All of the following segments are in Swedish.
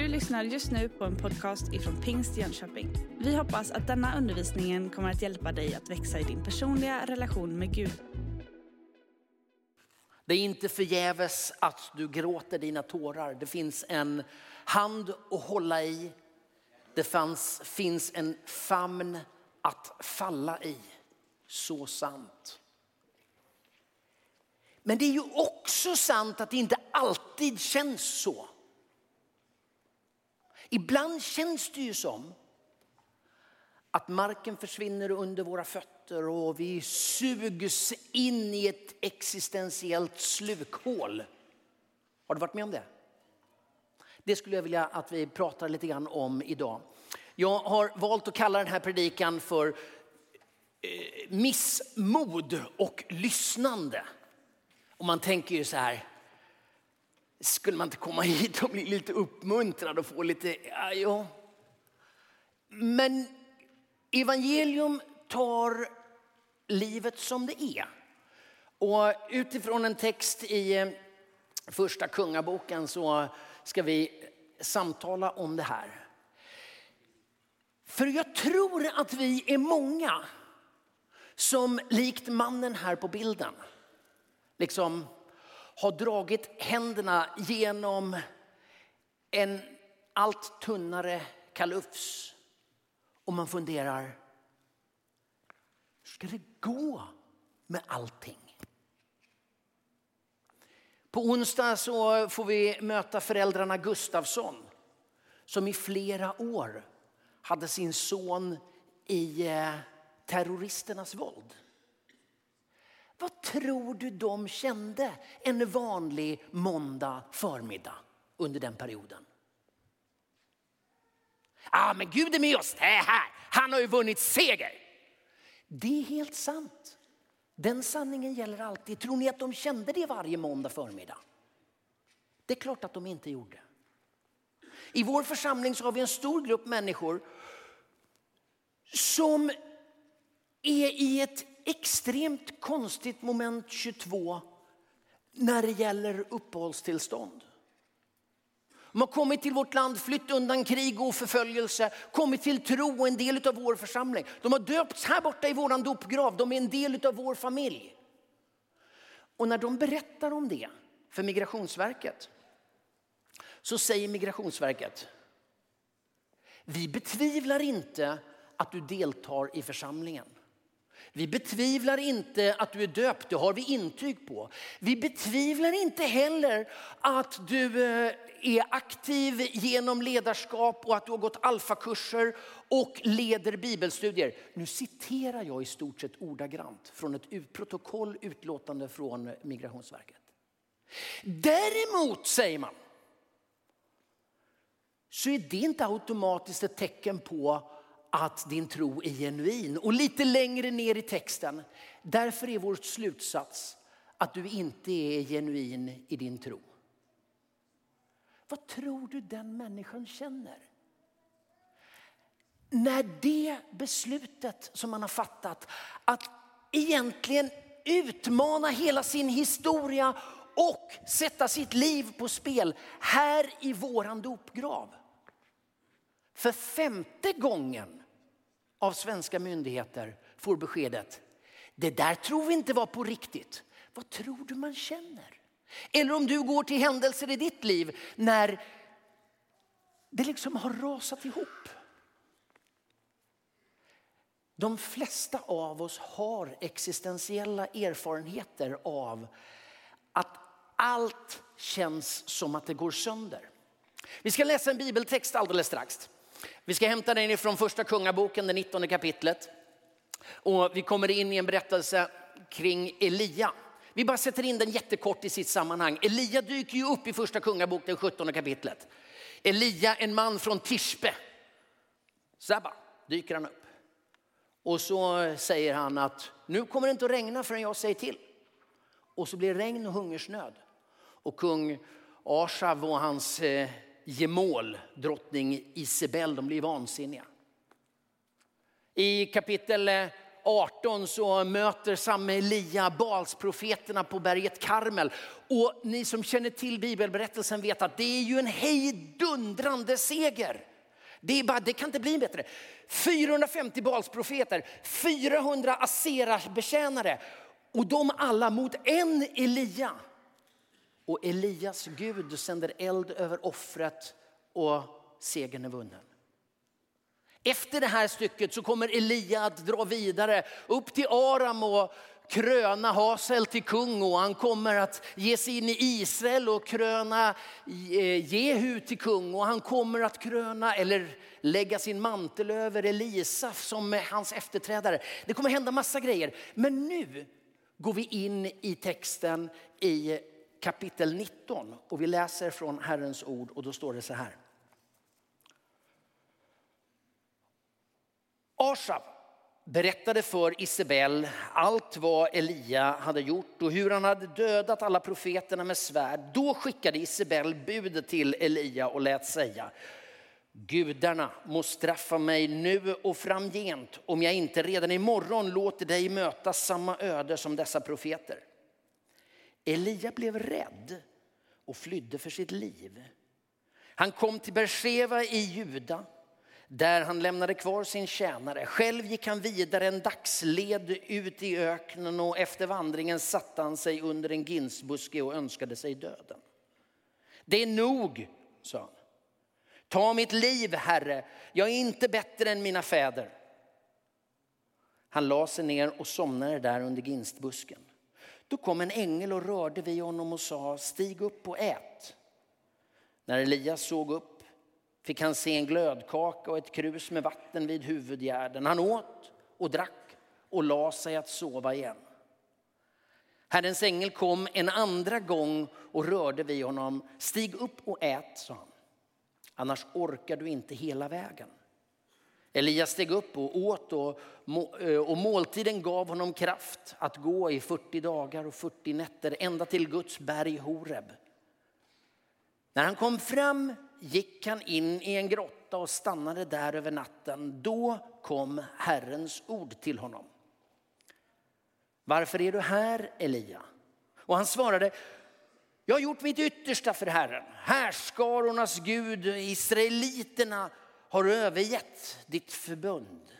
Du lyssnar just nu på en podcast ifrån Pingst Jönköping. Vi hoppas att denna undervisning kommer att hjälpa dig att växa i din personliga relation med Gud. Det är inte förgäves att du gråter dina tårar. Det finns en hand att hålla i. Det fanns, finns en famn att falla i. Så sant. Men det är ju också sant att det inte alltid känns så. Ibland känns det ju som att marken försvinner under våra fötter och vi sugs in i ett existentiellt slukhål. Har du varit med om det? Det skulle jag vilja att vi pratar lite grann om idag. Jag har valt att kalla den här predikan för eh, missmod och lyssnande. Och man tänker ju så här, skulle man inte komma hit och bli lite uppmuntrad och få lite, ja, ja. Men evangelium tar livet som det är. Och utifrån en text i eh, första kungaboken så ska vi samtala om det här. För jag tror att vi är många som likt mannen här på bilden liksom har dragit händerna genom en allt tunnare kalufs. Och man funderar, hur ska det gå med allting? På onsdag så får vi möta föräldrarna Gustafsson som i flera år hade sin son i eh, terroristernas våld. Vad tror du de kände en vanlig måndag förmiddag under den perioden? ah, men Gud är med oss, det här, han har ju vunnit seger. Det är helt sant. Den sanningen gäller alltid. Tror ni att de kände det varje måndag förmiddag? Det är klart att de inte gjorde. I vår församling så har vi en stor grupp människor som är i ett extremt konstigt moment 22 när det gäller uppehållstillstånd. De har kommit till vårt land, flytt undan krig och förföljelse, kommit till tro och en del av vår församling. De har döpts här borta i vår dopgrav, de är en del av vår familj. Och när de berättar om det för Migrationsverket så säger Migrationsverket, vi betvivlar inte att du deltar i församlingen. Vi betvivlar inte att du är döpt, det har vi intyg på. Vi betvivlar inte heller att du eh, är aktiv genom ledarskap och att du har gått alfakurser och leder bibelstudier. Nu citerar jag i stort sett ordagrant från ett protokoll utlåtande från Migrationsverket. Däremot säger man så är det inte automatiskt ett tecken på att din tro är genuin. Och lite längre ner i texten, därför är vår slutsats att du inte är genuin i din tro. Vad tror du den människan känner? När det beslutet som man har fattat att egentligen utmana hela sin historia och sätta sitt liv på spel här i våran dopgrav. För femte gången av svenska myndigheter får beskedet det där tror vi inte var på riktigt. Vad tror du man känner? Eller om du går till händelser i ditt liv när det liksom har rasat ihop. De flesta av oss har existentiella erfarenheter av att allt känns som att det går sönder. Vi ska läsa en bibeltext alldeles strax. Vi ska hämta den ifrån första kungaboken, det 19 kapitlet. Och vi kommer in i en berättelse kring Elia. Vi bara sätter in den jättekort i sitt sammanhang. Elia dyker ju upp i första kungabok, det 17 kapitlet. Elia, en man från Tishbe. Sabba dyker han upp. Och så säger han att nu kommer det inte att regna förrän jag säger till. Och så blir det regn och hungersnöd. Och kung Ashav och hans eh, gemål, drottning Isabel, de blir vansinniga. I kapitel eh, 18 så möter samme Elia Balsprofeterna på berget Karmel. Och ni som känner till bibelberättelsen vet att det är ju en hejdundrande seger. Det, är bara, det kan inte bli bättre. 450 Balsprofeter, 400 Aseras betjänare och de alla mot en Elia. Och Elias Gud sänder eld över offret och segern är vunnen. Efter det här stycket så kommer Elia att dra vidare upp till Aram och kröna Hasel till kung och han kommer att ge sig in i Israel och kröna eh, Jehu till kung och han kommer att kröna eller lägga sin mantel över Elisa som hans efterträdare. Det kommer hända massa grejer. Men nu går vi in i texten i kapitel 19 och vi läser från Herrens ord och då står det så här. Asaf berättade för Isabel allt vad Elia hade gjort och hur han hade dödat alla profeterna med svärd. Då skickade Isabel bud till Elia och lät säga Gudarna må straffa mig nu och framgent om jag inte redan imorgon låter dig möta samma öde som dessa profeter. Elia blev rädd och flydde för sitt liv. Han kom till Bersheva i Juda där han lämnade kvar sin tjänare. Själv gick han vidare en dagsled ut i öknen och efter vandringen satte han sig under en ginsbuske och önskade sig döden. Det är nog, sa han. Ta mitt liv, Herre. Jag är inte bättre än mina fäder. Han la sig ner och somnade där under ginstbusken. Då kom en ängel och rörde vid honom och sa, stig upp och ät. När Elias såg upp fick han se en glödkaka och ett krus med vatten vid huvudgärden. Han åt och drack och la sig att sova igen. Herrens ängel kom en andra gång och rörde vid honom. Stig upp och ät, sa han. Annars orkar du inte hela vägen. Elias steg upp och åt och, eh, och måltiden gav honom kraft att gå i 40 dagar och 40 nätter ända till Guds berg Horeb. När han kom fram gick han in i en grotta och stannade där över natten. Då kom Herrens ord till honom. Varför är du här, Elia? Och han svarade, jag har gjort mitt yttersta för Herren. Härskarornas Gud, israeliterna har övergett ditt förbund.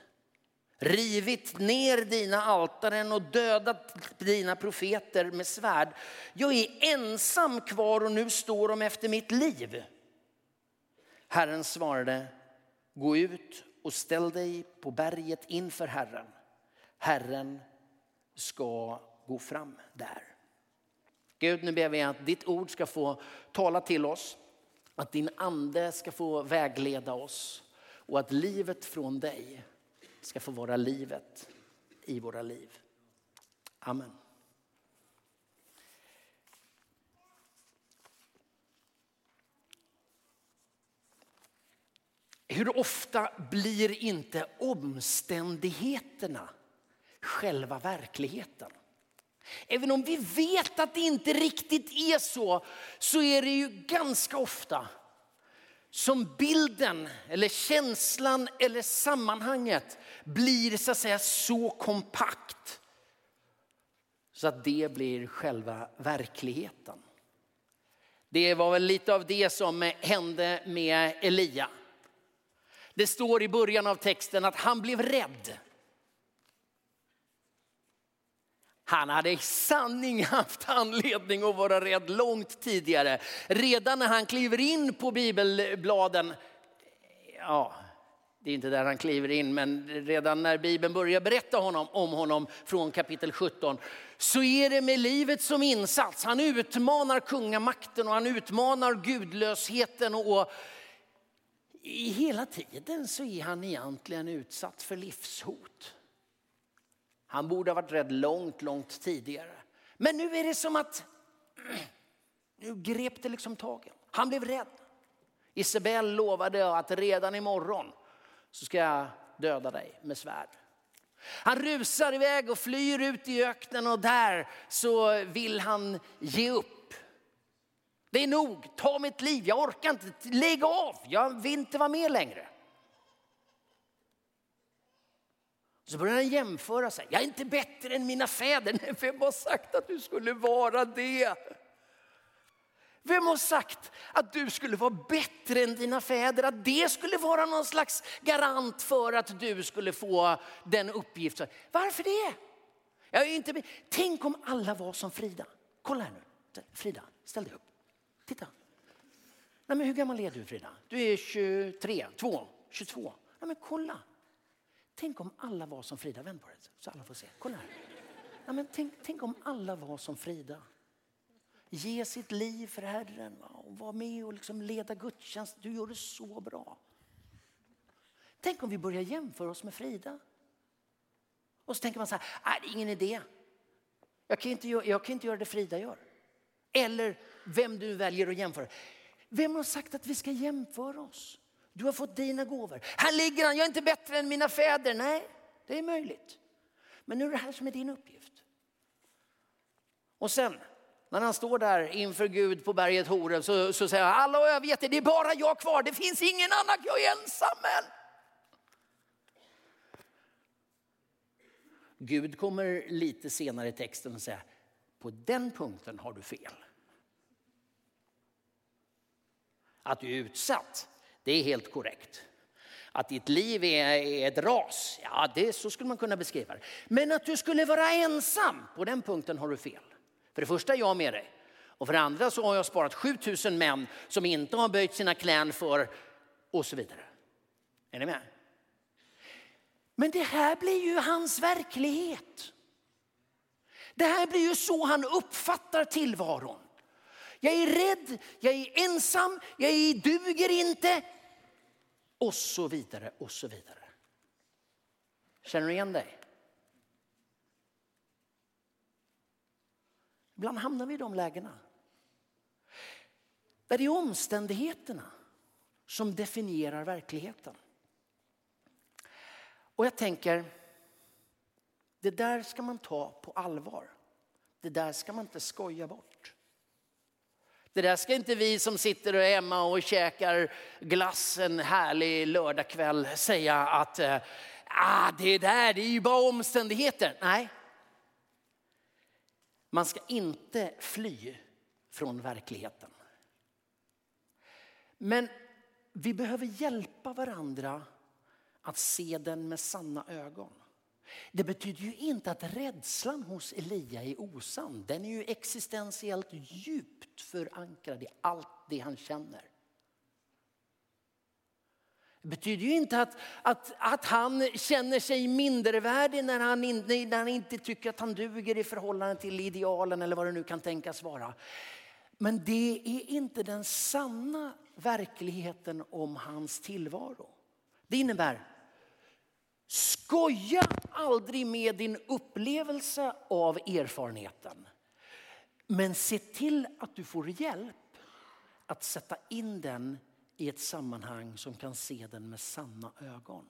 Rivit ner dina altaren och dödat dina profeter med svärd. Jag är ensam kvar och nu står de efter mitt liv. Herren svarade, gå ut och ställ dig på berget inför Herren. Herren ska gå fram där. Gud, nu ber vi att ditt ord ska få tala till oss, att din ande ska få vägleda oss och att livet från dig ska få vara livet i våra liv. Amen. Hur ofta blir inte omständigheterna själva verkligheten? Även om vi vet att det inte riktigt är så, så är det ju ganska ofta som bilden eller känslan eller sammanhanget blir så att säga så kompakt så att det blir själva verkligheten. Det var väl lite av det som hände med Elia. Det står i början av texten att han blev rädd. Han hade i sanning haft anledning att vara rädd långt tidigare. Redan när han kliver in på bibelbladen, ja, det är inte där han kliver in, men redan när Bibeln börjar berätta honom, om honom från kapitel 17, så är det med livet som insats. Han utmanar kungamakten och han utmanar gudlösheten och i hela tiden så är han egentligen utsatt för livshot. Han borde ha varit rädd långt, långt tidigare. Men nu är det som att nu grep det liksom tagen. Han blev rädd. Isabel lovade att redan imorgon så ska jag döda dig med svärd. Han rusar iväg och flyr ut i öknen och där så vill han ge upp. Det är nog, ta mitt liv, jag orkar inte, lägg av, jag vill inte vara med längre. Så börjar han jämföra sig. Jag är inte bättre än mina fäder. Nej, vem har sagt att du skulle vara det? Vem har sagt att du skulle vara bättre än dina fäder? Att det skulle vara någon slags garant för att du skulle få den uppgiften. Varför det? Jag är inte... Tänk om alla var som Frida. Kolla här nu. Frida, ställ dig upp. Titta. Nej, men hur gammal är du Frida? Du är 23, 2, 22. Nej, men kolla. Tänk om alla var som Frida. Vänd på det så alla får se. Kolla här. Ja, men tänk, tänk om alla var som Frida ge sitt liv för Herren och vara med och liksom leda gudstjänst. Du gör det så bra. Tänk om vi börjar jämföra oss med Frida. Och så tänker man så här, nej det är ingen idé. Jag kan, inte, jag kan inte göra det Frida gör. Eller vem du väljer att jämföra. Vem har sagt att vi ska jämföra oss? Du har fått dina gåvor. Här ligger han, jag är inte bättre än mina fäder. Nej, det är möjligt. Men nu är det här som är din uppgift. Och sen när han står där inför Gud på berget Horeb så, så säger han, alla har övergett det, det är bara jag kvar, det finns ingen annan, jag är ensam. Men. Gud kommer lite senare i texten och säger, på den punkten har du fel. Att du är utsatt, det är helt korrekt. Att ditt liv är ett ras, ja det, så skulle man kunna beskriva det. Men att du skulle vara ensam, på den punkten har du fel. För det första är jag med dig. Och för det andra så har jag sparat 7000 män som inte har böjt sina knän för och så vidare. Är ni med? Men det här blir ju hans verklighet. Det här blir ju så han uppfattar tillvaron. Jag är rädd, jag är ensam, jag är, duger inte. Och så vidare och så vidare. Känner du igen dig? Ibland hamnar vi i de lägena. Där det är omständigheterna som definierar verkligheten. Och jag tänker, det där ska man ta på allvar. Det där ska man inte skoja bort. Det där ska inte vi som sitter hemma och käkar glass en härlig lördagkväll säga att eh, ah, det där det är ju bara omständigheter. Nej, man ska inte fly från verkligheten. Men vi behöver hjälpa varandra att se den med sanna ögon. Det betyder ju inte att rädslan hos Elia är osann. Den är ju existentiellt djupt förankrad i allt det han känner. Det betyder ju inte att, att, att han känner sig mindervärdig när han, in, när han inte tycker att han duger i förhållande till idealen eller vad det nu kan tänkas vara. Men det är inte den sanna verkligheten om hans tillvaro. Det innebär, skoja aldrig med din upplevelse av erfarenheten. Men se till att du får hjälp att sätta in den i ett sammanhang som kan se den med sanna ögon.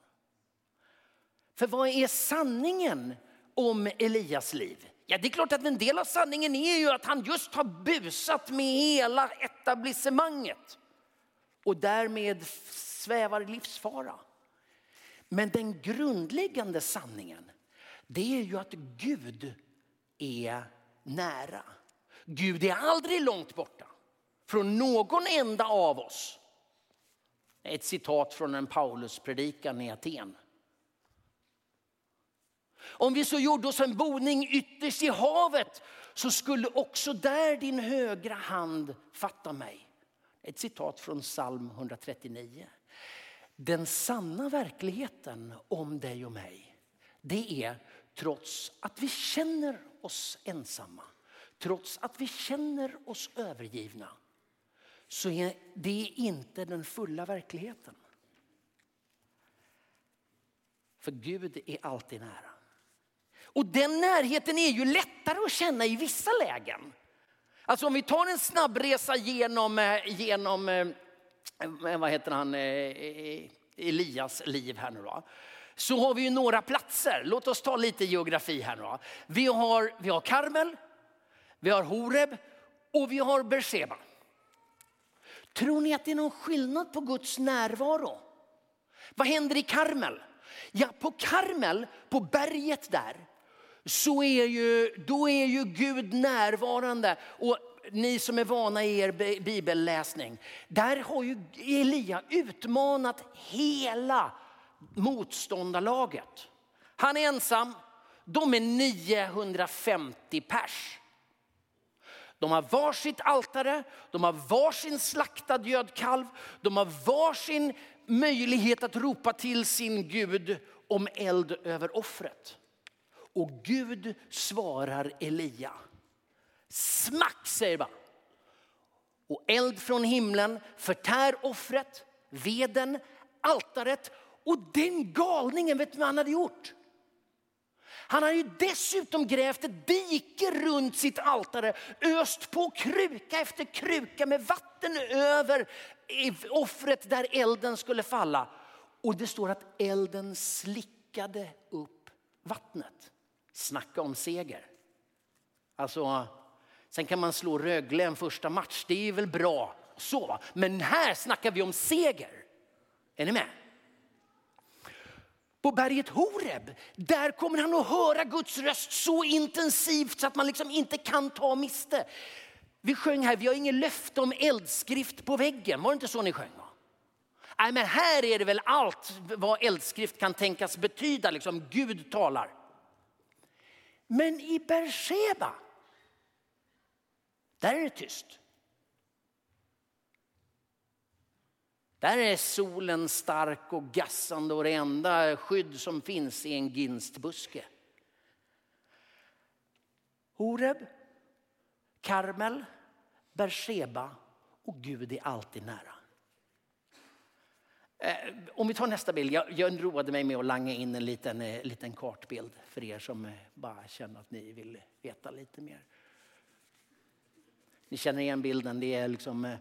För vad är sanningen om Elias liv? Ja, det är klart att en del av sanningen är ju att han just har busat med hela etablissemanget och därmed svävar i livsfara. Men den grundläggande sanningen det är ju att Gud är nära. Gud är aldrig långt borta från någon enda av oss. Ett citat från en Pauluspredikan i Aten. Om vi så gjorde oss en boning ytterst i havet så skulle också där din högra hand fatta mig. Ett citat från psalm 139. Den sanna verkligheten om dig och mig, det är trots att vi känner oss ensamma, trots att vi känner oss övergivna, så är det inte den fulla verkligheten. För Gud är alltid nära. Och den närheten är ju lättare att känna i vissa lägen. Alltså om vi tar en snabbresa genom, eh, genom eh, Eh, vad heter han, eh, eh, Elias liv här nu då. Så har vi ju några platser. Låt oss ta lite geografi här nu då. Vi har, vi har Karmel, vi har Horeb och vi har Berseba. Tror ni att det är någon skillnad på Guds närvaro? Vad händer i Karmel? Ja, på Karmel, på berget där, så är ju, då är ju Gud närvarande. Och ni som är vana i er bibelläsning, där har ju Elia utmanat hela motståndarlaget. Han är ensam, de är 950 pers. De har varsitt altare, de har varsin slaktad gödkalv, de har varsin möjlighet att ropa till sin Gud om eld över offret. Och Gud svarar Elia. Smack säger man. Och eld från himlen förtär offret, veden, altaret och den galningen, vet du vad han hade gjort? Han hade ju dessutom grävt ett dike runt sitt altare, öst på kruka efter kruka med vatten över offret där elden skulle falla. Och det står att elden slickade upp vattnet. Snacka om seger. Alltså, sen kan man slå Rögle en första match, det är väl bra så. Men här snackar vi om seger. Är ni med? På berget Horeb, där kommer han att höra Guds röst så intensivt så att man liksom inte kan ta miste. Vi sjöng här, vi har ingen löfte om eldskrift på väggen. Var det inte så ni sjöng? Nej, men här är det väl allt vad eldskrift kan tänkas betyda, liksom Gud talar. Men i Beersheba, där är det tyst. Där är solen stark och gassande och det enda skydd som finns är en ginstbuske. Horeb, Karmel, Berseba och Gud är alltid nära. Eh, om vi tar nästa bild. Jag, jag roade mig med att langa in en liten, eh, liten kartbild för er som eh, bara känner att ni vill veta lite mer. Ni känner igen bilden. Det är liksom eh,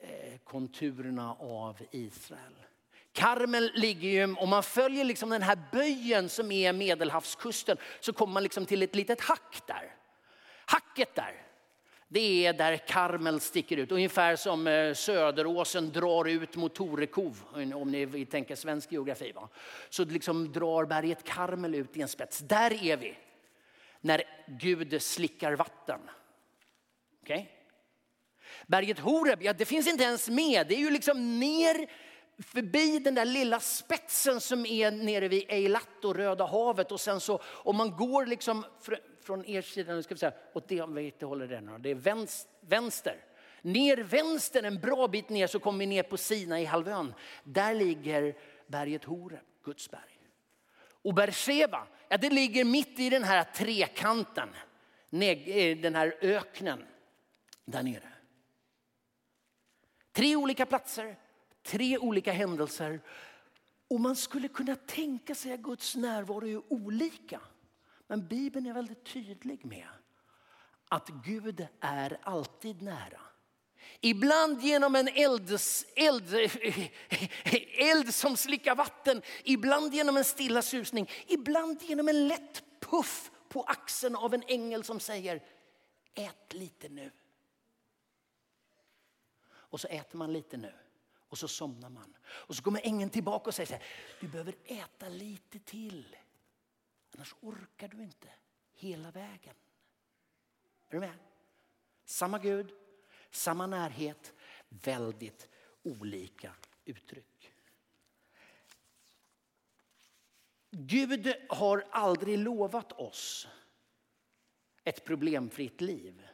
eh, konturerna av Israel. Karmel ligger ju, om man följer liksom den här böjen som är medelhavskusten så kommer man liksom till ett litet hack där. Hacket där, det är där Karmel sticker ut. Ungefär som eh, Söderåsen drar ut mot Torekov, om ni tänker svensk geografi. Va? Så liksom drar berget Karmel ut i en spets. Där är vi när Gud slickar vatten. Okay? Berget Horeb, ja, det finns inte ens med. Det är ju liksom ner förbi den där lilla spetsen som är nere vid Eilat och Röda havet. Och sen så om man går liksom från er sida, nu ska vi säga, åt det hållet håller den, det är vänster. Ner vänster, en bra bit ner så kommer vi ner på Sina i halvön. Där ligger berget Horeb, Guds berg. Och Beersheba, ja, det ligger mitt i den här trekanten, eh, den här öknen där nere. Tre olika platser, tre olika händelser. Och man skulle kunna tänka sig att Guds närvaro är olika. Men Bibeln är väldigt tydlig med att Gud är alltid nära. Ibland genom en elds, eld, eld som slickar vatten, ibland genom en stilla susning, ibland genom en lätt puff på axeln av en ängel som säger ät lite nu. Och så äter man lite nu och så somnar man. Och så kommer ängeln tillbaka och säger så här, du behöver äta lite till. Annars orkar du inte hela vägen. Är du med? Samma Gud, samma närhet, väldigt olika uttryck. Gud har aldrig lovat oss ett problemfritt liv,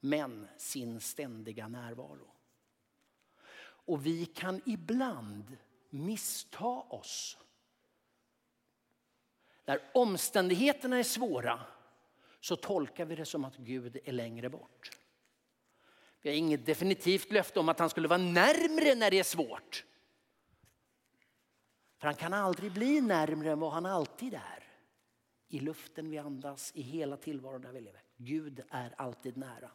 men sin ständiga närvaro. Och vi kan ibland missta oss när omständigheterna är svåra så tolkar vi det som att Gud är längre bort. Vi har inget definitivt löfte om att han skulle vara närmre när det är svårt. För han kan aldrig bli närmre än vad han alltid är. I luften vi andas, i hela tillvaron där vi lever. Gud är alltid nära.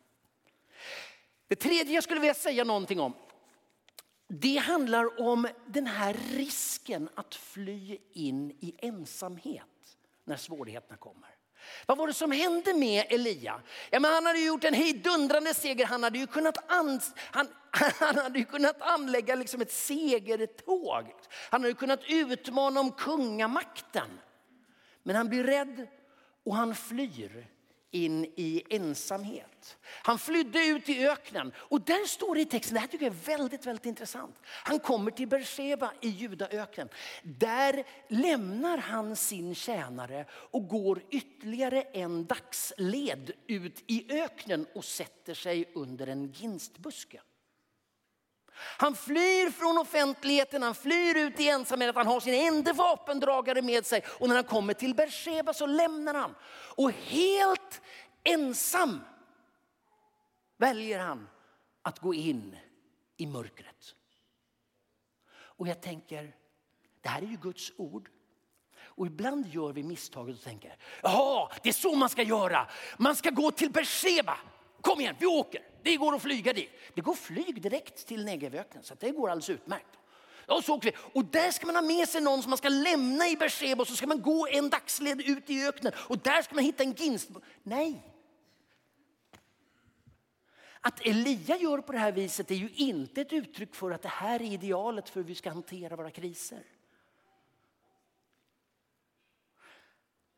Det tredje jag skulle vilja säga någonting om det handlar om den här risken att fly in i ensamhet när svårigheterna kommer. Vad var det som hände med Elia? Ja, men han hade gjort en hejdundrande seger. Han hade ju kunnat, an, han, han hade ju kunnat anlägga liksom ett segertåg. Han hade kunnat utmana om kungamakten. Men han blir rädd och han flyr in i ensamhet. Han flydde ut i öknen och där står det i texten, det här tycker jag är väldigt, väldigt intressant. Han kommer till Berseba i Judaöknen. Där lämnar han sin tjänare och går ytterligare en dagsled ut i öknen och sätter sig under en ginstbuske. Han flyr från offentligheten, han flyr ut i ensamhet, han har sin enda vapendragare med sig. Och när han kommer till Beersheba så lämnar han. Och helt ensam väljer han att gå in i mörkret. Och jag tänker, det här är ju Guds ord. Och ibland gör vi misstaget och tänker, ja det är så man ska göra. Man ska gå till Beersheba. Kom igen, vi åker. Det går att flyga dit. Det går flyg direkt till Negevöknen så det går alldeles utmärkt. Och, så åker vi. och där ska man ha med sig någon som man ska lämna i Beersheba och så ska man gå en dagsled ut i öknen och där ska man hitta en ginst. Nej. Att Elia gör på det här viset är ju inte ett uttryck för att det här är idealet för hur vi ska hantera våra kriser.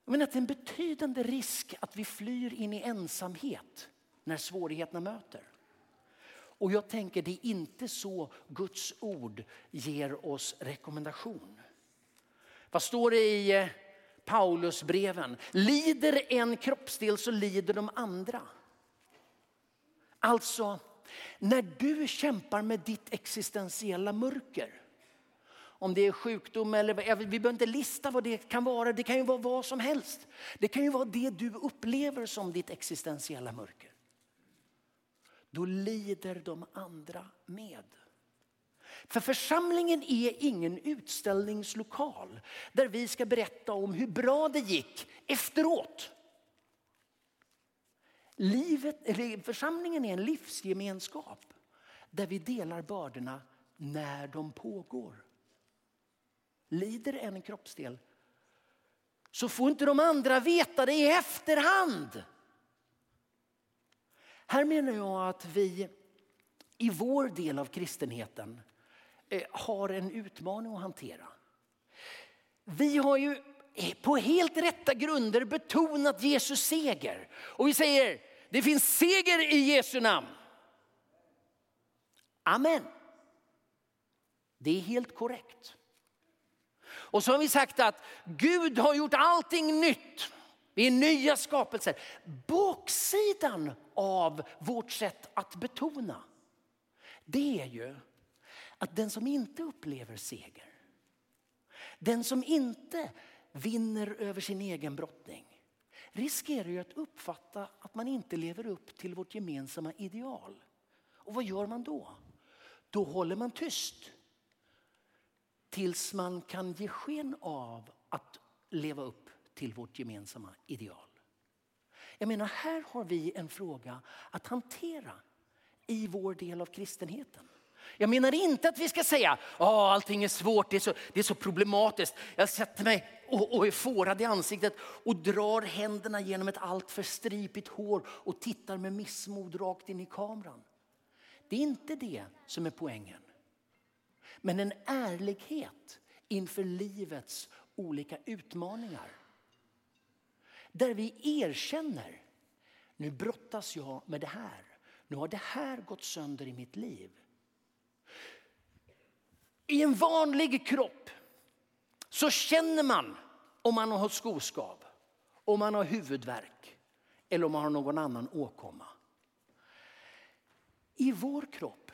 Men att det är en betydande risk att vi flyr in i ensamhet när svårigheterna möter. Och jag tänker det är inte så Guds ord ger oss rekommendation. Vad står det i eh, Paulusbreven? Lider en kroppsdel så lider de andra. Alltså, när du kämpar med ditt existentiella mörker. Om det är sjukdom eller vi behöver inte lista vad det kan vara. Det kan ju vara vad som helst. Det kan ju vara det du upplever som ditt existentiella mörker då lider de andra med. För församlingen är ingen utställningslokal där vi ska berätta om hur bra det gick efteråt. Livet, församlingen är en livsgemenskap där vi delar bördorna när de pågår. Lider en kroppsdel så får inte de andra veta det i efterhand. Här menar jag att vi i vår del av kristenheten eh, har en utmaning att hantera. Vi har ju på helt rätta grunder betonat Jesus seger. Och vi säger det finns seger i Jesu namn. Amen. Det är helt korrekt. Och så har vi sagt att Gud har gjort allting nytt. Vi är nya skapelser. Baksidan av vårt sätt att betona det är ju att den som inte upplever seger, den som inte vinner över sin egen brottning riskerar ju att uppfatta att man inte lever upp till vårt gemensamma ideal. Och vad gör man då? Då håller man tyst tills man kan ge sken av att leva upp till vårt gemensamma ideal. Jag menar, här har vi en fråga att hantera i vår del av kristenheten. Jag menar inte att vi ska säga att allting är svårt, det är, så, det är så problematiskt. Jag sätter mig och, och är fårad i ansiktet och drar händerna genom ett alltför stripigt hår och tittar med missmod rakt in i kameran. Det är inte det som är poängen. Men en ärlighet inför livets olika utmaningar. Där vi erkänner, nu brottas jag med det här. Nu har det här gått sönder i mitt liv. I en vanlig kropp så känner man om man har skoskav, om man har huvudvärk eller om man har någon annan åkomma. I vår kropp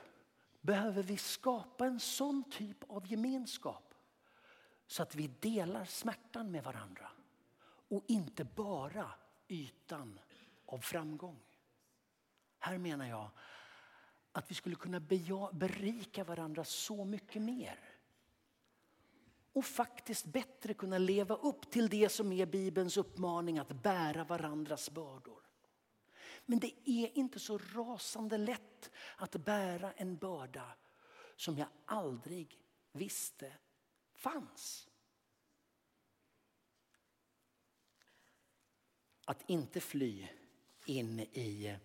behöver vi skapa en sån typ av gemenskap så att vi delar smärtan med varandra och inte bara ytan av framgång. Här menar jag att vi skulle kunna berika varandra så mycket mer. Och faktiskt bättre kunna leva upp till det som är Bibelns uppmaning att bära varandras bördor. Men det är inte så rasande lätt att bära en börda som jag aldrig visste fanns. Att inte fly in i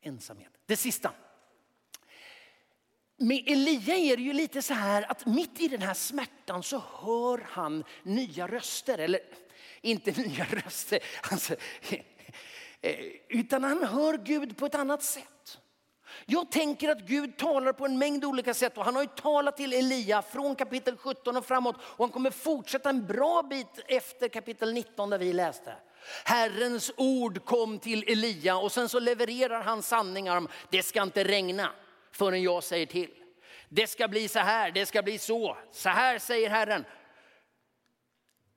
ensamhet. Det sista. Med Elia är det ju lite så här att mitt i den här smärtan så hör han nya röster. Eller inte nya röster, alltså, eh, utan han hör Gud på ett annat sätt. Jag tänker att Gud talar på en mängd olika sätt och han har ju talat till Elia från kapitel 17 och framåt och han kommer fortsätta en bra bit efter kapitel 19 där vi läste. Herrens ord kom till Elia och sen så levererar han sanningar om det ska inte regna förrän jag säger till. Det ska bli så här, det ska bli så. Så här säger Herren.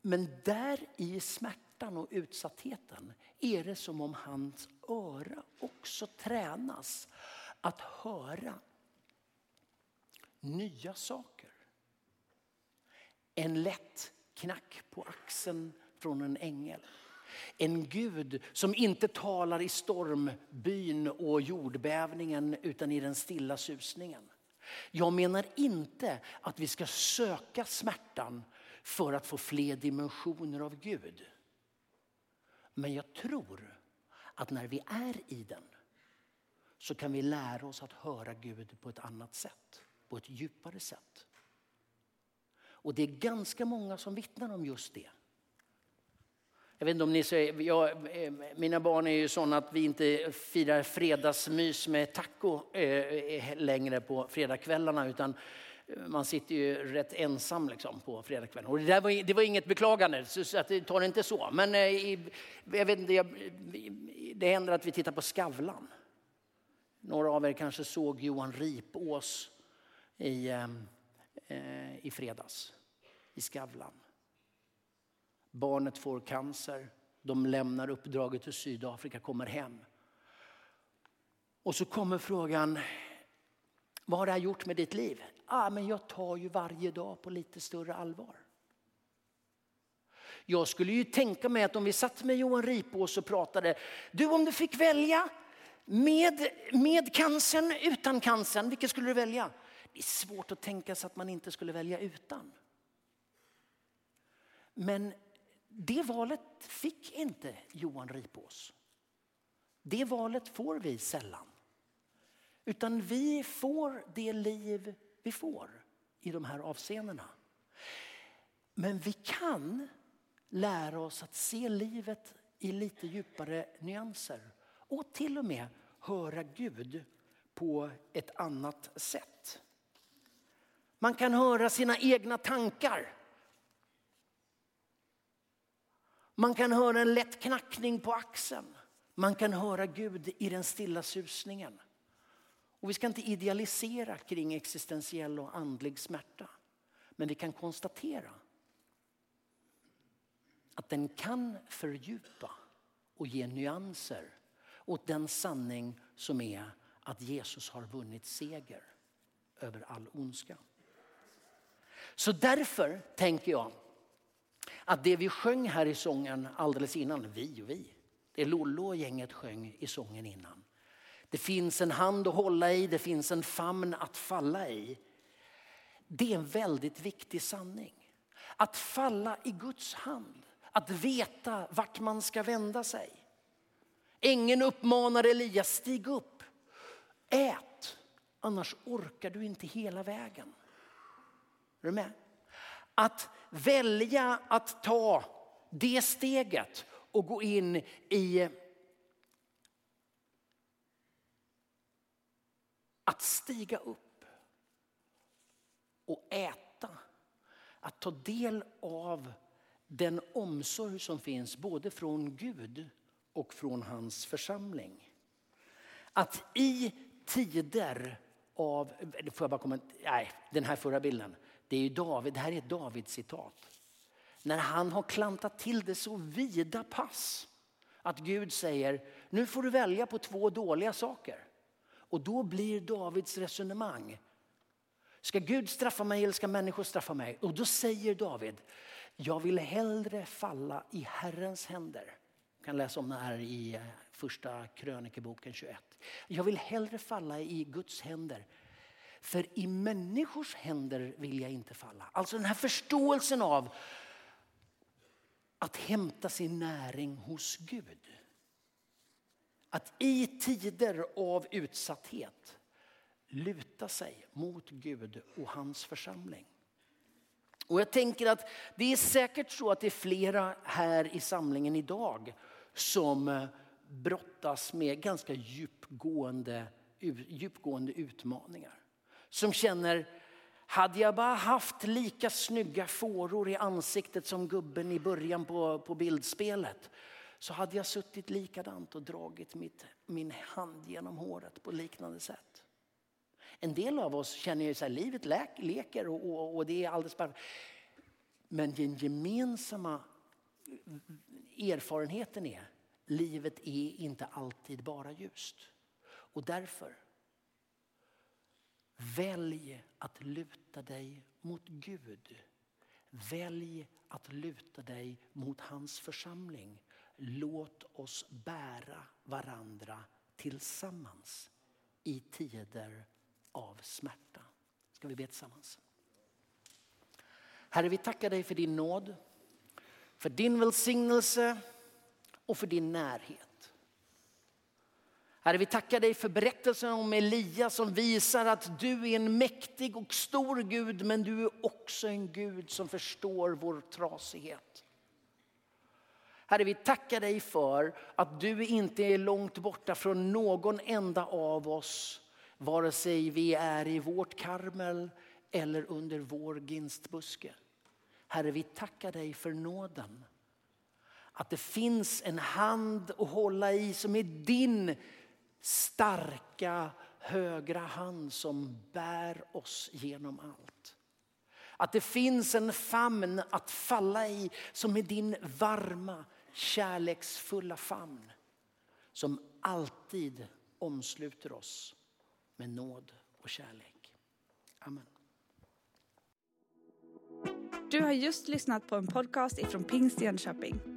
Men där i smärtan och utsattheten är det som om hans öra också tränas att höra nya saker. En lätt knack på axeln från en ängel. En Gud som inte talar i stormbyn och jordbävningen utan i den stilla susningen. Jag menar inte att vi ska söka smärtan för att få fler dimensioner av Gud. Men jag tror att när vi är i den så kan vi lära oss att höra Gud på ett annat sätt, på ett djupare sätt. Och det är ganska många som vittnar om just det. Jag vet inte om ni säger, jag, eh, mina barn är ju sådana att vi inte firar fredagsmys med taco eh, eh längre på fredagskvällarna utan eh, man sitter ju rätt ensam liksom på fredagskvällen. Och det, var, det var inget beklagande, så att det inte så. Men eh, jag vet inte, det händer att vi tittar på Skavlan. Några av er kanske såg Johan Ripås i, eh, i fredags i Skavlan. Barnet får cancer, de lämnar uppdraget till Sydafrika, kommer hem. Och så kommer frågan, vad har det här gjort med ditt liv? Ah, men jag tar ju varje dag på lite större allvar. Jag skulle ju tänka mig att om vi satt med Johan Ripås och pratade, du om du fick välja med, med cancern, utan cancern, vilket skulle du välja? Det är svårt att tänka sig att man inte skulle välja utan. Men det valet fick inte Johan Ripås. Det valet får vi sällan. Utan vi får det liv vi får i de här avseendena. Men vi kan lära oss att se livet i lite djupare nyanser och till och med höra Gud på ett annat sätt. Man kan höra sina egna tankar. Man kan höra en lätt knackning på axeln. Man kan höra Gud i den stilla susningen. Och vi ska inte idealisera kring existentiell och andlig smärta. Men vi kan konstatera att den kan fördjupa och ge nyanser åt den sanning som är att Jesus har vunnit seger över all ondska. Så därför tänker jag att det vi sjöng här i sången alldeles innan, vi och vi, det Lollo och gänget sjöng i sången innan. Det finns en hand att hålla i, det finns en famn att falla i. Det är en väldigt viktig sanning. Att falla i Guds hand, att veta vart man ska vända sig. Ängeln uppmanar Elias, stig upp, ät, annars orkar du inte hela vägen. Är du med? Att välja att ta det steget och gå in i att stiga upp och äta. Att ta del av den omsorg som finns både från Gud och från hans församling. Att i tider av, får jag bara komma, nej den här förra bilden, det är ju David, det här är ett David-citat. När han har klantat till det så vida pass att Gud säger, nu får du välja på två dåliga saker. Och då blir Davids resonemang, ska Gud straffa mig eller ska människor straffa mig? Och då säger David, jag vill hellre falla i Herrens händer Du kan läsa om det här i eh, första krönikeboken 21. Jag vill hellre falla i Guds händer. För i människors händer vill jag inte falla. Alltså den här förståelsen av att hämta sin näring hos Gud. Att i tider av utsatthet luta sig mot Gud och hans församling. Och jag tänker att det är säkert så att det är flera här i samlingen idag som brottas med ganska djupgående, djupgående utmaningar. Som känner, hade jag bara haft lika snygga fåror i ansiktet som gubben i början på, på bildspelet så hade jag suttit likadant och dragit mitt, min hand genom håret på liknande sätt. En del av oss känner ju att livet läk, leker och, och, och, det är alldeles bara. Men den gemensamma erfarenheten är livet är inte alltid bara ljust. Och därför välj att luta dig mot Gud. Välj att luta dig mot hans församling. Låt oss bära varandra tillsammans i tider av smärta. Ska vi be tillsammans? Herre, vi tackar dig för din nåd, för din välsignelse och för din närhet. Herre, vi tackar dig för berättelsen om Elia som visar att du är en mäktig och stor Gud, men du är också en Gud som förstår vår trasighet. Herre, vi tackar dig för att du inte är långt borta från någon enda av oss Vare sig vi är i vårt karmel eller under vår ginstbuske. Herre, vi tackar dig för nåden. Att det finns en hand att hålla i som är din starka högra hand som bär oss genom allt. Att det finns en famn att falla i som är din varma, kärleksfulla famn. Som alltid omsluter oss med nåd och kärlek. Amen. Du har just lyssnat på en podcast ifrån Pingst Jönköping.